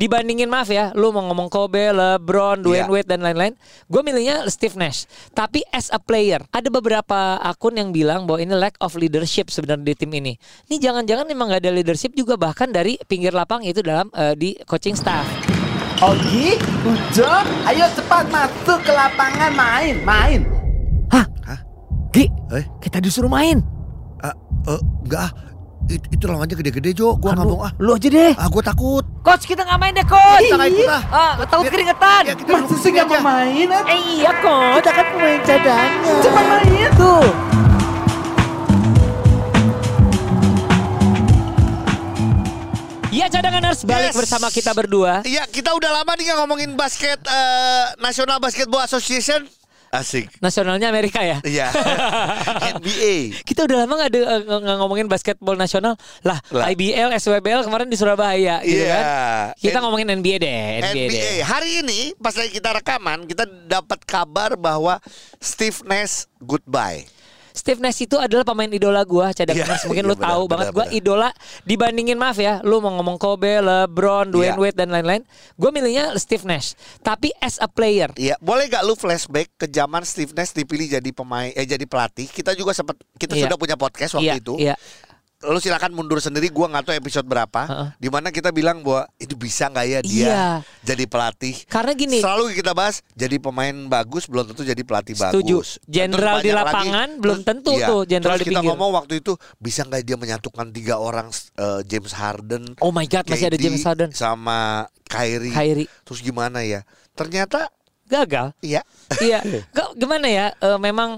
dibandingin maaf ya, lu mau ngomong Kobe, LeBron, Dwayne Iya. Wade dan lain-lain, gue milihnya Steve Nash. Tapi as a player, ada beberapa akun yang bilang bahwa ini lack of leadership sebenarnya di tim ini. Ini jangan-jangan emang gak ada leadership juga bahkan dari pinggir lapang itu dalam eh, di coaching staff. Ogi, Ujo, ayo cepat masuk ke lapangan main, main. Hah? Gi, Eh? kita disuruh main. Ah, eh, enggak ah. It- itu lawannya gede-gede Jo, gua nggak mau ah. Lu aja deh. Ah, gua takut. Coach kita nggak main deh coach. Kita nggak ikut ah. Ah, takut Biar- keringetan. Ya, kita Masa duduk sih sini gak mau main? ah? Eh iya coach. Kita kan pemain cadangan. Cepat main. Tuh. Ya cadanganers balik Yes. bersama kita berdua. Iya, kita udah lama nih nggak ngomongin basket eh, National Basketball Association. Asik. Nasionalnya Amerika ya. Iya. NBA. Kita udah lama nggak nggak ngomongin basketbol nasional lah, Lah. IBL, SWBL kemarin di Surabaya gitu Iya. kan. Kita N- ngomongin NBA deh, NBA, deh. NBA. Hari ini pas lagi kita rekaman, kita dapat kabar bahwa Steve Nash goodbye. Steve Nash itu adalah pemain idola gua cadanganers Iya, mungkin iya, lu tahu banget benar. idola dibandingin maaf ya lu mau ngomong Kobe, LeBron, Dwayne Iya. Wade dan lain-lain gua milihnya Steve Nash tapi as a player Iya, boleh gak lu flashback ke zaman Steve Nash dipilih jadi pemain eh jadi pelatih? Kita juga sempat kita Iya. sudah punya podcast waktu iya, itu. iya. Lu silakan mundur sendiri, gua nggak tahu episode berapa. Heeh. Di mana kita bilang bahwa itu bisa nggak ya dia Iya. jadi pelatih? Karena gini- Selalu kita bahas jadi pemain bagus belum tentu jadi pelatih Setuju. bagus. Jenderal di banyak lagi- lapangan belum tentu tuh jenderal di kita pinggir. ngomong waktu itu bisa nggak dia menyatukan tiga orang eh, James Harden, Oh my god masih ada KD, James Harden sama Kyrie. Kyrie Terus gimana ya? Ternyata gagal iya. iya gimana ya eh, memang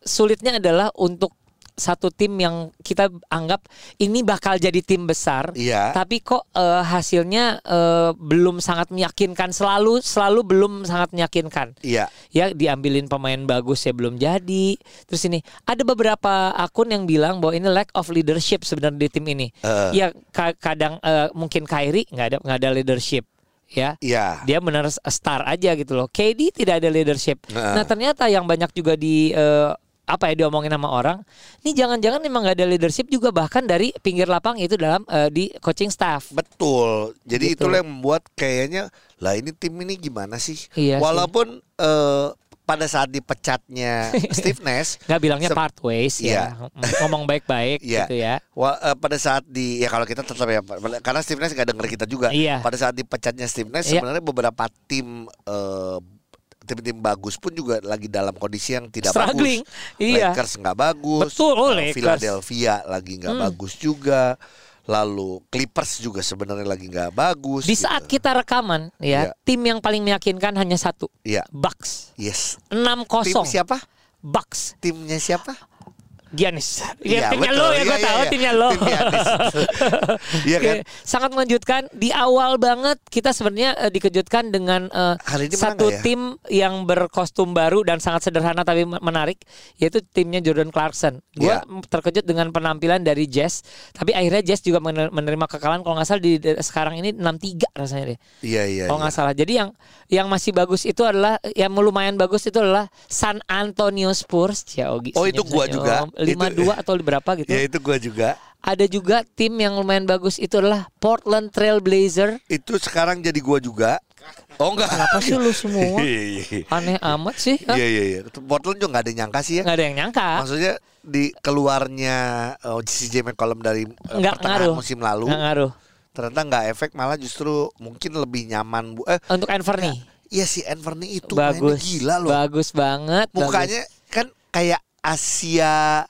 sulitnya adalah untuk satu tim yang kita anggap ini bakal jadi tim besar Iya. tapi kok eh, hasilnya eh, belum sangat meyakinkan selalu selalu belum sangat meyakinkan Iya. ya diambilin pemain bagus ya belum jadi terus ini ada beberapa akun yang bilang bahwa ini lack of leadership sebenarnya di tim ini Eh. ya ka- kadang eh, mungkin Kyrie nggak ada nggak ada leadership ya Iya. dia benar star aja gitu loh KD tidak ada leadership Heeh. nah ternyata yang banyak juga di eh, apa ya diomongin sama orang ini jangan-jangan emang nggak ada leadership juga bahkan dari pinggir lapang itu dalam eh, di coaching staff Betul. Jadi Gitu. itulah yang membuat kayaknya lah ini tim ini gimana sih? Iya sih. Walaupun eh, pada saat dipecatnya Steve Nash nggak bilangnya part ways ya ngomong baik-baik Iya. gitu ya Wa- eh, pada saat di ya kalau kita tetap ya karena Steve Nash nggak denger kita juga. Iya. Pada saat dipecatnya Steve Nash Iya. sebenarnya beberapa tim eh, tim-tim bagus pun juga lagi dalam kondisi yang tidak Struggling. bagus. Iya. Lakers nggak bagus. Betul, oh, Lakers. Philadelphia lagi nggak Hmm. bagus juga. Lalu Clippers juga sebenarnya lagi nggak bagus. di gitu. saat kita rekaman ya Iya. tim yang paling meyakinkan hanya satu Iya. Bucks Yes. 6-0 Tim siapa? Bucks Timnya siapa? Giannis Iya, ya, timnya betul. lo ya Iya, gue iya, tahu iya. timnya lo Tim. Iya kan? Sangat mengejutkan di awal banget kita sebenarnya eh, dikejutkan dengan eh, Hari ini satu ya? tim yang berkostum baru dan sangat sederhana tapi men- menarik yaitu timnya Jordan Clarkson. Gue Iya. terkejut dengan penampilan dari Jazz tapi akhirnya Jazz juga mener- menerima kekalahan kalau nggak salah di, di- sekarang ini 6-3 rasanya deh. Iya iya. Kalau iya. nggak salah. Jadi yang yang masih bagus itu adalah yang lumayan bagus itu adalah San Antonio Spurs. Ya, Ogi, Oh, itu gua senyum-senyum. Juga. 5-2 atau berapa gitu. Ya itu gua juga. Ada juga tim yang lumayan bagus itu adalah Portland Trail Blazer. Itu sekarang jadi gua juga. Oh enggak. Kenapa sih lu semua? Iya iya iya. Aneh amat sih. Iya iya iya. Portland juga nggak ada yang nyangka sih ya. Nggak ada yang nyangka. Maksudnya di keluarnya oh, CJ McCollum dari eh, Nggak pertengahan ngaruh. musim lalu Nggak ngaruh. ternyata nggak efek malah justru mungkin lebih nyaman bu eh Untuk Anthony. iya si Anthony itu bagus. gila loh Bagus banget. bagus. mukanya kan kayak Asia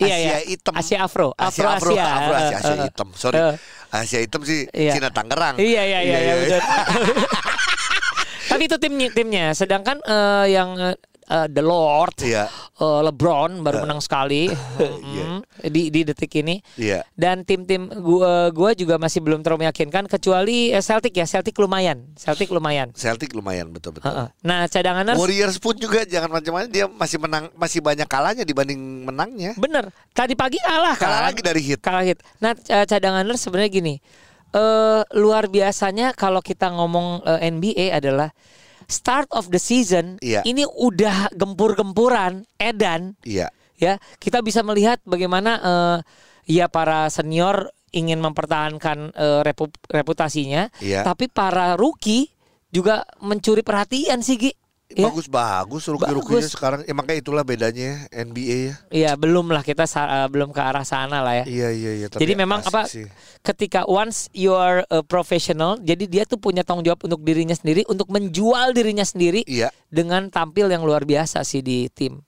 Iya, Asia iya. hitam Asia Afro. Asia Afro Afro Asia. Afro Asia, Asia Eh, eh, hitam sorry eh. Asia hitam sih Iya. Cina Tangerang Iya iya iya, iya, betul. Tapi itu timnya timnya. Sedangkan eh, yang eh, eh, The Lord Iya. eh, LeBron baru menang sekali Mm, di di detik ini. Iya. Dan tim-tim gua gua juga masih belum terlalu meyakinkan kecuali eh, Celtic ya. Celtic lumayan. Celtic lumayan. Celtic lumayan betul betul Heeh. Nah, cadanganers Warriors pun juga jangan macam-macam dia masih menang masih banyak kalahnya dibanding menangnya bener. Tadi pagi kalah kan. kalah lagi dari hit Kalah hit. Nah, ca- cadanganers sebenarnya gini. eh luar biasanya kalau kita ngomong eh, NBA adalah start of the season Iya. ini udah gempur-gempuran edan iya ya kita bisa melihat bagaimana eh, ya para senior ingin mempertahankan eh, repu- reputasinya, Iya. tapi para rookie juga mencuri perhatian sih Gi. Ya? Bagus-bagus rookie-rookinya Bagus. sekarang. Emang kayak itulah bedanya ya, NBA ya. Iya, belum lah kita eh, belum ke arah sana lah ya. Iya iya iya. Jadi memang apa sih. ketika once you are a professional, jadi dia tuh punya tanggung jawab untuk dirinya sendiri untuk menjual dirinya sendiri Iya. dengan tampil yang luar biasa sih di tim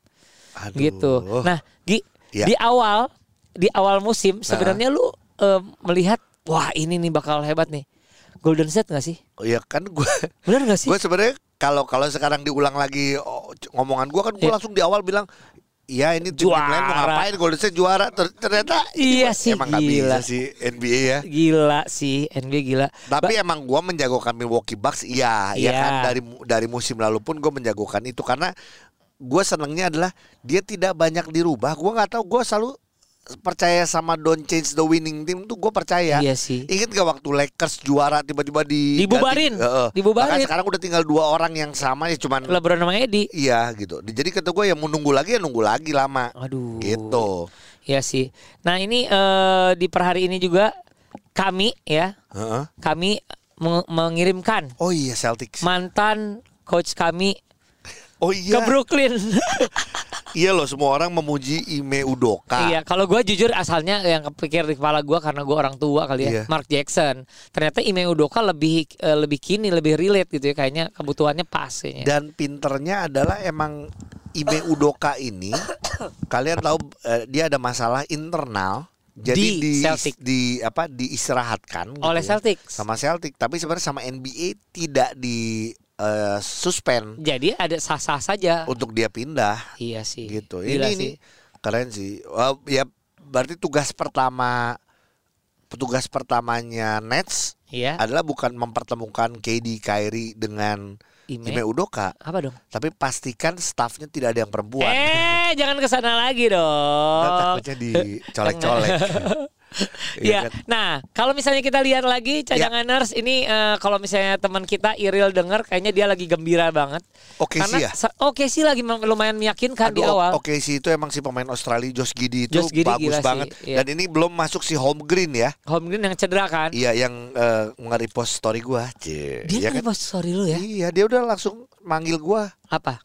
Aduh. gitu. Nah, Gi, Iya. di awal di awal musim sebenarnya lu eh, melihat wah ini nih bakal hebat nih. Golden State gak sih? Oh, iya kan gue Bener gak sih? gue sebenarnya kalau kalau sekarang diulang lagi oh, ngomongan gue kan gue Iya. langsung di awal bilang Iya ini tim, tim lain mau Juara. ngapain Golden State juara Ter- ternyata Iya sih, emang gila. bisa sih NBA ya Gila sih, NBA gila. tapi emang gue menjagokan Milwaukee Bucks iya Iya. ya kan dari dari musim lalu pun gue menjagokan itu karena gue senengnya adalah dia tidak banyak dirubah gue nggak tahu gue selalu percaya sama don't change the winning team tuh gue percaya Iya sih. Ingat gak waktu Lakers juara tiba-tiba di Dibubarin. ganti- Heeh. Dibubarin. Bahkan sekarang udah tinggal dua orang yang sama ya cuman LeBron sama Eddie. Iya gitu. Jadi kata gue ya mau nunggu lagi ya nunggu lagi lama. Aduh. Gitu. Iya sih. Nah ini eh, di per hari ini juga kami ya, Heeh. kami meng- mengirimkan Oh iya Celtics. mantan coach kami oh ke iya. Brooklyn. Iya loh semua orang memuji Ime Udoka. Iya, kalau gue jujur asalnya yang kepikir di kepala gue karena gue orang tua kali ya, Iya. Mark Jackson. Ternyata Ime Udoka lebih eh, lebih kini, lebih relate gitu ya, kayaknya kebutuhannya pas kayaknya. Dan pinternya adalah emang Ime Udoka ini kalian tahu eh, dia ada masalah internal. Di Jadi di, Celtic. di apa diistirahatkan gitu Oleh ya. Celtics. sama Celtic tapi sebenarnya sama NBA tidak di eh, suspend Jadi ada sah-sah saja. untuk dia pindah Iya sih. gitu. Gila ini sih. ini keren sih. Wah, ya berarti tugas pertama petugas pertamanya Nets Iya. adalah bukan mempertemukan KD Kyrie dengan Ime. Ime Udoka, Apa dong? tapi pastikan staffnya tidak ada yang perempuan. Eh, jangan ke sana lagi dong. takutnya dicolek-colek. Iya. kan? Nah, kalau misalnya kita lihat lagi cadanganers ini eh, kalau misalnya teman kita Iril denger kayaknya dia lagi gembira banget. Oke Karena sih ya. Oke sih lagi lumayan meyakinkan di Aduh, awal. Oke sih itu emang si pemain Australia Josh Giddy itu Josh Giddey bagus gila sih, banget. iya. Dan ini belum masuk si Holmgren ya. Holmgren yang cedera kan? Iya yang eh, nge-repost story gua. Cie. Dia Iya kan sorry lu ya. Iya, dia udah langsung manggil gua. Apa?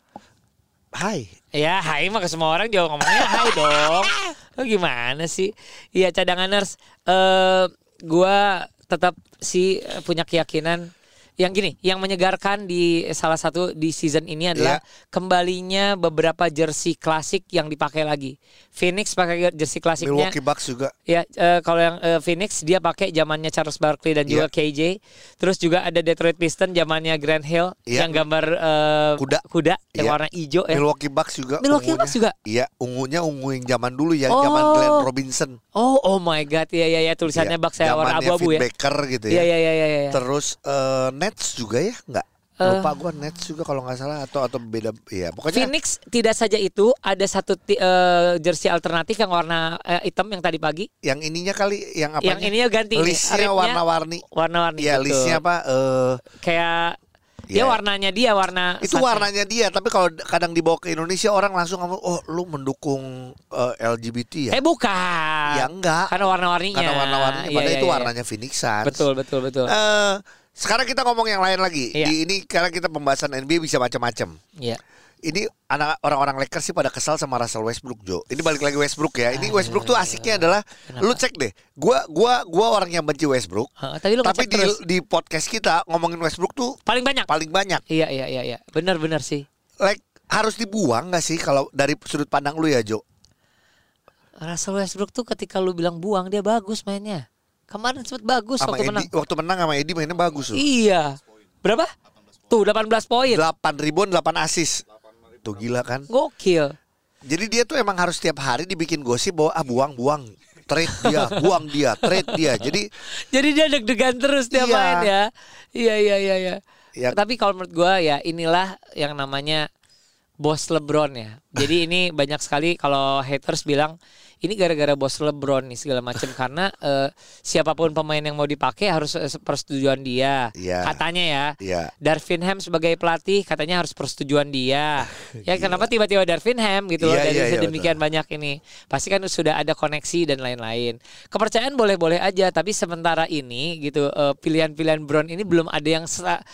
Hai. Ya, hai mah ke semua orang juga ngomongnya hai dong. Lu gimana sih? Iya, cadanganers eh gua tetap sih eh, punya keyakinan yang gini, yang menyegarkan di salah satu di season ini adalah Iya. kembalinya beberapa jersey klasik yang dipakai lagi. Phoenix pakai jersey klasiknya. Milwaukee Bucks juga. Ya, eh, kalau yang eh, Phoenix dia pakai zamannya Charles Barkley dan juga Iya. KJ. Terus juga ada Detroit Pistons zamannya Grant Hill Iya. yang gambar eh, Kuda. kuda yang Iya. warna hijau ya. Milwaukee Bucks juga. Milwaukee ungunya. Bucks juga? Iya, ungunya ungu yang zaman dulu ya, Oh. zaman Glenn Robinson. Oh, oh my god. Iya iya ya tulisannya Iya, bak saya warna abu-abu ya. Baker gitu Iya ya. iya iya iya. iya. Terus eh, Nets juga ya, enggak? Eh. Lupa gua Nets juga kalau nggak salah atau atau beda ya. Pokoknya Phoenix tidak saja itu ada satu ti- eh, jersey alternatif yang warna eh, hitam yang tadi pagi. yang ininya kali yang apa? Yang ininya ganti nih, Listnya warna-warni. Warna-warni. Iya, betul. listnya apa? Eh Kayak Iya. dia warnanya dia warna itu warnanya dia, tapi kalau kadang dibawa ke Indonesia orang langsung ngomong, "Oh, lu mendukung eh, LGBT ya?" Eh bukan. Ya enggak. Karena warna-warninya. Karena warna-warninya Iya, padahal iya, itu iya. warnanya Phoenix Suns. Betul betul betul. Eh, sekarang kita ngomong yang lain lagi. Iya. Di ini karena kita pembahasan NBA bisa macam-macam. Iya. Ini anak orang-orang Lakers sih pada kesal sama Russell Westbrook, Jo. Ini balik lagi Westbrook ya. Ini Westbrook tuh asiknya adalah lu cek deh. Gua gua gua orang yang benci Westbrook. Heeh, tadi lu Tapi di terus. di podcast kita ngomongin Westbrook tuh paling banyak. paling banyak. Iya iya iya iya. Benar benar sih. Like harus dibuang gak sih kalau dari sudut pandang lu ya, Jo? Russell Westbrook tuh ketika lu bilang buang dia bagus mainnya. Kemarin sempat bagus Sama waktu Edi, menang. waktu menang sama Edi mainnya bagus loh. Iya. Berapa? Tuh 18 poin. 8 ribuan 8 asis. Tuh gila kan. Gokil. Jadi dia tuh emang harus tiap hari dibikin gosip bahwa ah buang-buang. Trade dia, buang dia, trade dia. Jadi Jadi dia deg-degan terus dia Iya. main ya. Iya iya iya iya. Ya. Tapi kalau menurut gua ya inilah yang namanya bos LeBron ya. Jadi ini banyak sekali kalau haters bilang ini gara-gara bos LeBron nih segala macam karena eh, siapa pun pemain yang mau dipakai harus eh, persetujuan dia. Iya. Katanya ya. Iya. Darvin Ham sebagai pelatih katanya harus persetujuan dia. ya kenapa tiba-tiba Darvin Ham gitu loh Iya, dari iya, iya, sedemikian banyak ini. Pasti kan sudah ada koneksi dan lain-lain. Kepercayaan boleh-boleh aja tapi sementara ini gitu eh, pilihan-pilihan Brown ini belum ada yang sa-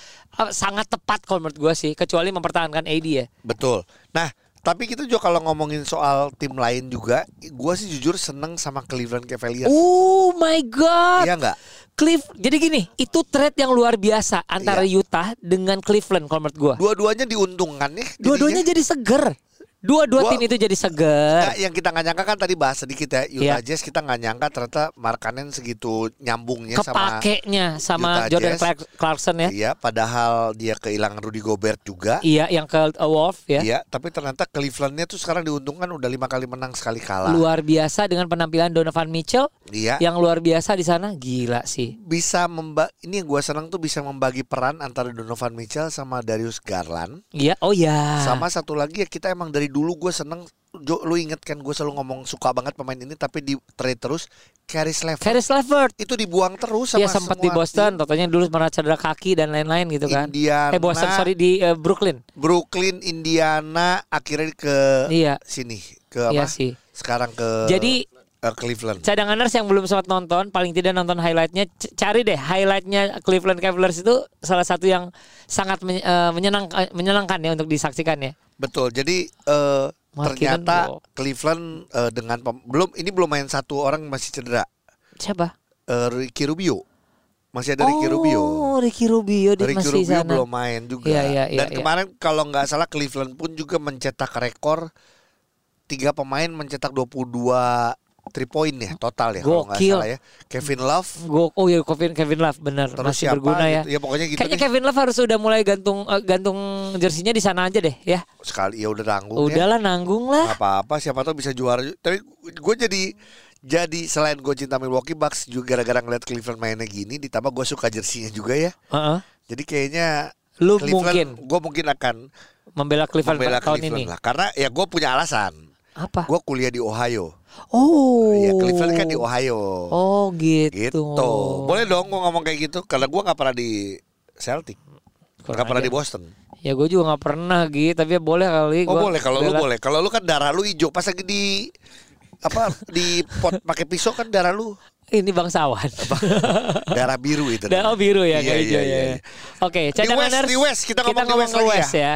sangat tepat kalau menurut gue sih kecuali mempertahankan AD ya. Betul. Nah, tapi kita juga kalau ngomongin soal tim lain juga, gua sih jujur seneng sama Cleveland Cavaliers. Oh my god. Iya nggak? Cliff, jadi gini, itu trade yang luar biasa antara Iya. Utah dengan Cleveland kalau menurut gua. Dua-duanya diuntungkan nih. Dua-duanya jadi seger. Dua-dua tim itu jadi seger. Yang kita nggak nyangka kan tadi bahas sedikit ya Utah Iya. Jazz kita nggak nyangka ternyata Markanen segitu nyambungnya sama Kepakainya sama Utah Jordan Jazz. Clark- Clarkson ya. Iya, padahal dia kehilangan Rudy Gobert juga. Iya, yang ke uh, Wolf ya. Iya, tapi ternyata Clevelandnya tuh sekarang diuntungkan udah lima kali menang sekali kalah. Luar biasa dengan penampilan Donovan Mitchell Iya. yang luar biasa di sana. Gila sih. Bisa memba ini yang gua senang tuh bisa membagi peran antara Donovan Mitchell sama Darius Garland. Iya, oh ya. Sama satu lagi ya kita emang dari dulu gue seneng Jo, lu inget kan gue selalu ngomong suka banget pemain ini tapi di trade terus Caris Levert Caris LeVert. itu dibuang terus sama Dia sempat di Boston, totonya dulu pernah cedera kaki dan lain-lain gitu kan. Indiana. Eh Boston, sorry di eh, Brooklyn. Brooklyn, Indiana akhirnya ke Iya. sini ke apa? Iya sih. Sekarang ke Jadi eh, Cleveland. cadanganers yang belum sempat nonton, paling tidak nonton highlightnya, cari deh highlightnya Cleveland Cavaliers itu salah satu yang sangat men- eh, menyenang, menyenangkan ya untuk disaksikan ya. Betul. Jadi Markkanen, ternyata bro. Cleveland eh, dengan pem- belum ini belum main satu orang masih cedera. Siapa? Eh, Ricky Rubio. Masih ada Ricky Rubio. Oh, Ricky Rubio dia Ricky masih Rubio sana. belum main juga. Iya, iya, iya, Dan iya. kemarin kalau nggak salah Cleveland pun juga mencetak rekor tiga pemain mencetak 22 three point ya total ya kalau nggak salah ya. Kevin Love Go, oh ya Kevin Kevin Love benar terus masih siapa berguna ya. gitu. Ya pokoknya gitu Kayaknya. Kevin Love harus udah mulai gantung eh, gantung jersinya di sana aja deh ya. Sekali ya udah tanggung ya. Udahlah nanggung lah. Nggak apa-apa siapa tahu bisa juara. Tapi gue jadi jadi selain gue cinta Milwaukee Bucks juga gara-gara ngeliat Cleveland mainnya gini ditambah gue suka jersinya juga ya. Heeh. Jadi kayaknya Lu Cleveland, mungkin gue mungkin akan membela Cleveland membela tahun Cleveland ini. lah karena ya gue punya alasan. Apa? Gue kuliah di Ohio. Oh. Ya Cleveland kan di Ohio. Oh gitu. Gitu. Boleh dong gue ngomong kayak gitu karena gue nggak pernah di Celtic. Kurang Nggak pernah ajar. di Boston. Ya gue juga nggak pernah gitu, tapi ya boleh kali. Oh gua boleh kalau lu boleh. Kalau lu kan darah lu hijau pas lagi di apa di pot pakai pisau kan darah lu Ini bangsawan. darah biru itu. Dan oh biru ya, Iya, iya, iya, ya. iya. Oke, Di West, di West. Kita ngomong di West lagi West ya.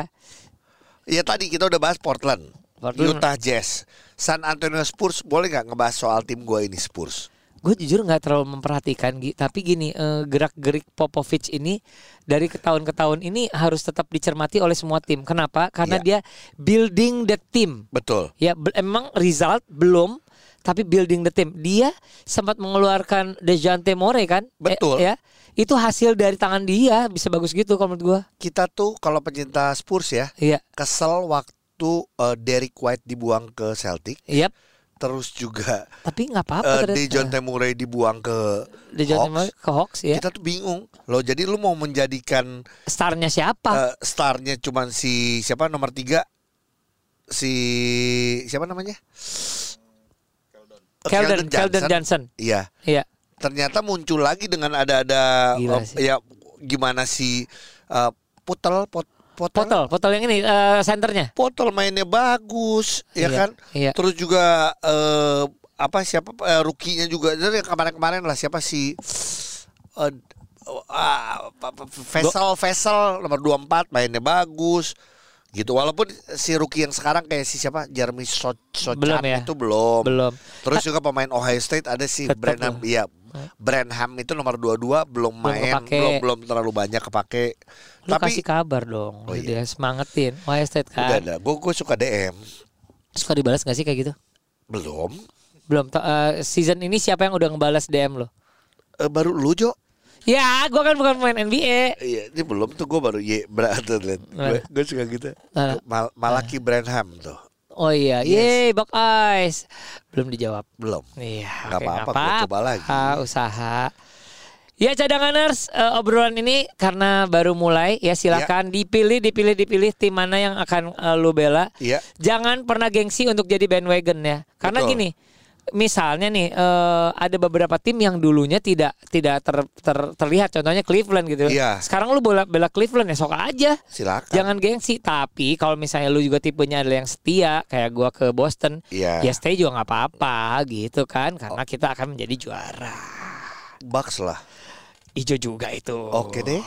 Ya tadi kita udah bahas Portland. Utah Jazz, San Antonio Spurs. Boleh nggak ngebahas soal tim gue ini Spurs? Gue jujur nggak terlalu memperhatikan tapi gini eh, gerak-gerik Popovich ini dari ke tahun ke tahun ini harus tetap dicermati oleh semua tim. Kenapa? Karena Iya. dia building the team. Betul. Ya emang result belum tapi building the team. Dia sempat mengeluarkan Dejante More kan? Eh, Betul. ya. Itu hasil dari tangan dia bisa bagus gitu kalau menurut gua. Kita tuh kalau pencinta Spurs ya Iya. kesel waktu eh, Derek White dibuang ke Celtic, Yap. terus juga Tapi nggak apa-apa uh, ternyata. Dejounte Murray dibuang ke Dejounte Hawks. Murray ke Hawks ya. Kita tuh bingung. Loh jadi lu mau menjadikan Starnya siapa? eh, starnya cuman si siapa nomor tiga si siapa namanya? Eh, Keldon, Keldon Johnson. Iya. Iya. Ternyata muncul lagi dengan ada-ada eh, sih. ya gimana si eh, Putel pot, Potel Potol, potol yang ini eh, senternya. Potel mainnya bagus ya Iya, kan? iya. Terus juga eh, apa siapa eh, rukinya juga dari yang kemarin-kemarin lah siapa si eh, ah, apa- apa- Vessel Vessel nomor 24 mainnya bagus gitu walaupun si rookie yang sekarang kayak si siapa Jeremy So Sochan Belum ya? itu belum Belum. terus juga pemain Ohio State ada si Tetep Branham loh. Iya Branham itu nomor 22 belum main kepake. belum belum terlalu banyak kepake Lu tapi kasih kabar dong. Oh, dia semangatin. Ohio State udah kan. ada gue gue suka DM Suka dibalas gak sih kayak gitu? belum Belum. Eh, season ini siapa yang udah ngebalas DM lo? Eh, baru lu Jo Ya, gua kan bukan pemain NBA. Iya, ini belum tuh gue baru ye berarti. Gue gue suka gitu. Mal Malaki Branham tuh. Oh iya, yeay Buckeyes. Belum dijawab. Belum. Iya, oke, apa-apa, gua coba lagi. Ah, usaha. Ya cadanganers eh, obrolan ini karena baru mulai ya silakan dipilih dipilih dipilih tim mana yang akan eh, lu bela. Iya. Jangan pernah gengsi untuk jadi bandwagon ya. Karena Betul. gini, misalnya nih eh, ada beberapa tim yang dulunya tidak tidak ter, ter- terlihat contohnya Cleveland gitu. Iya. Sekarang lu bela bela Cleveland ya sok aja. Silakan. Jangan gengsi, tapi kalau misalnya lu juga tipenya adalah yang setia kayak gua ke Boston, Iya. ya stay juga nggak apa-apa gitu kan karena kita akan menjadi juara. Bucks lah. Ijo juga itu. Oke deh.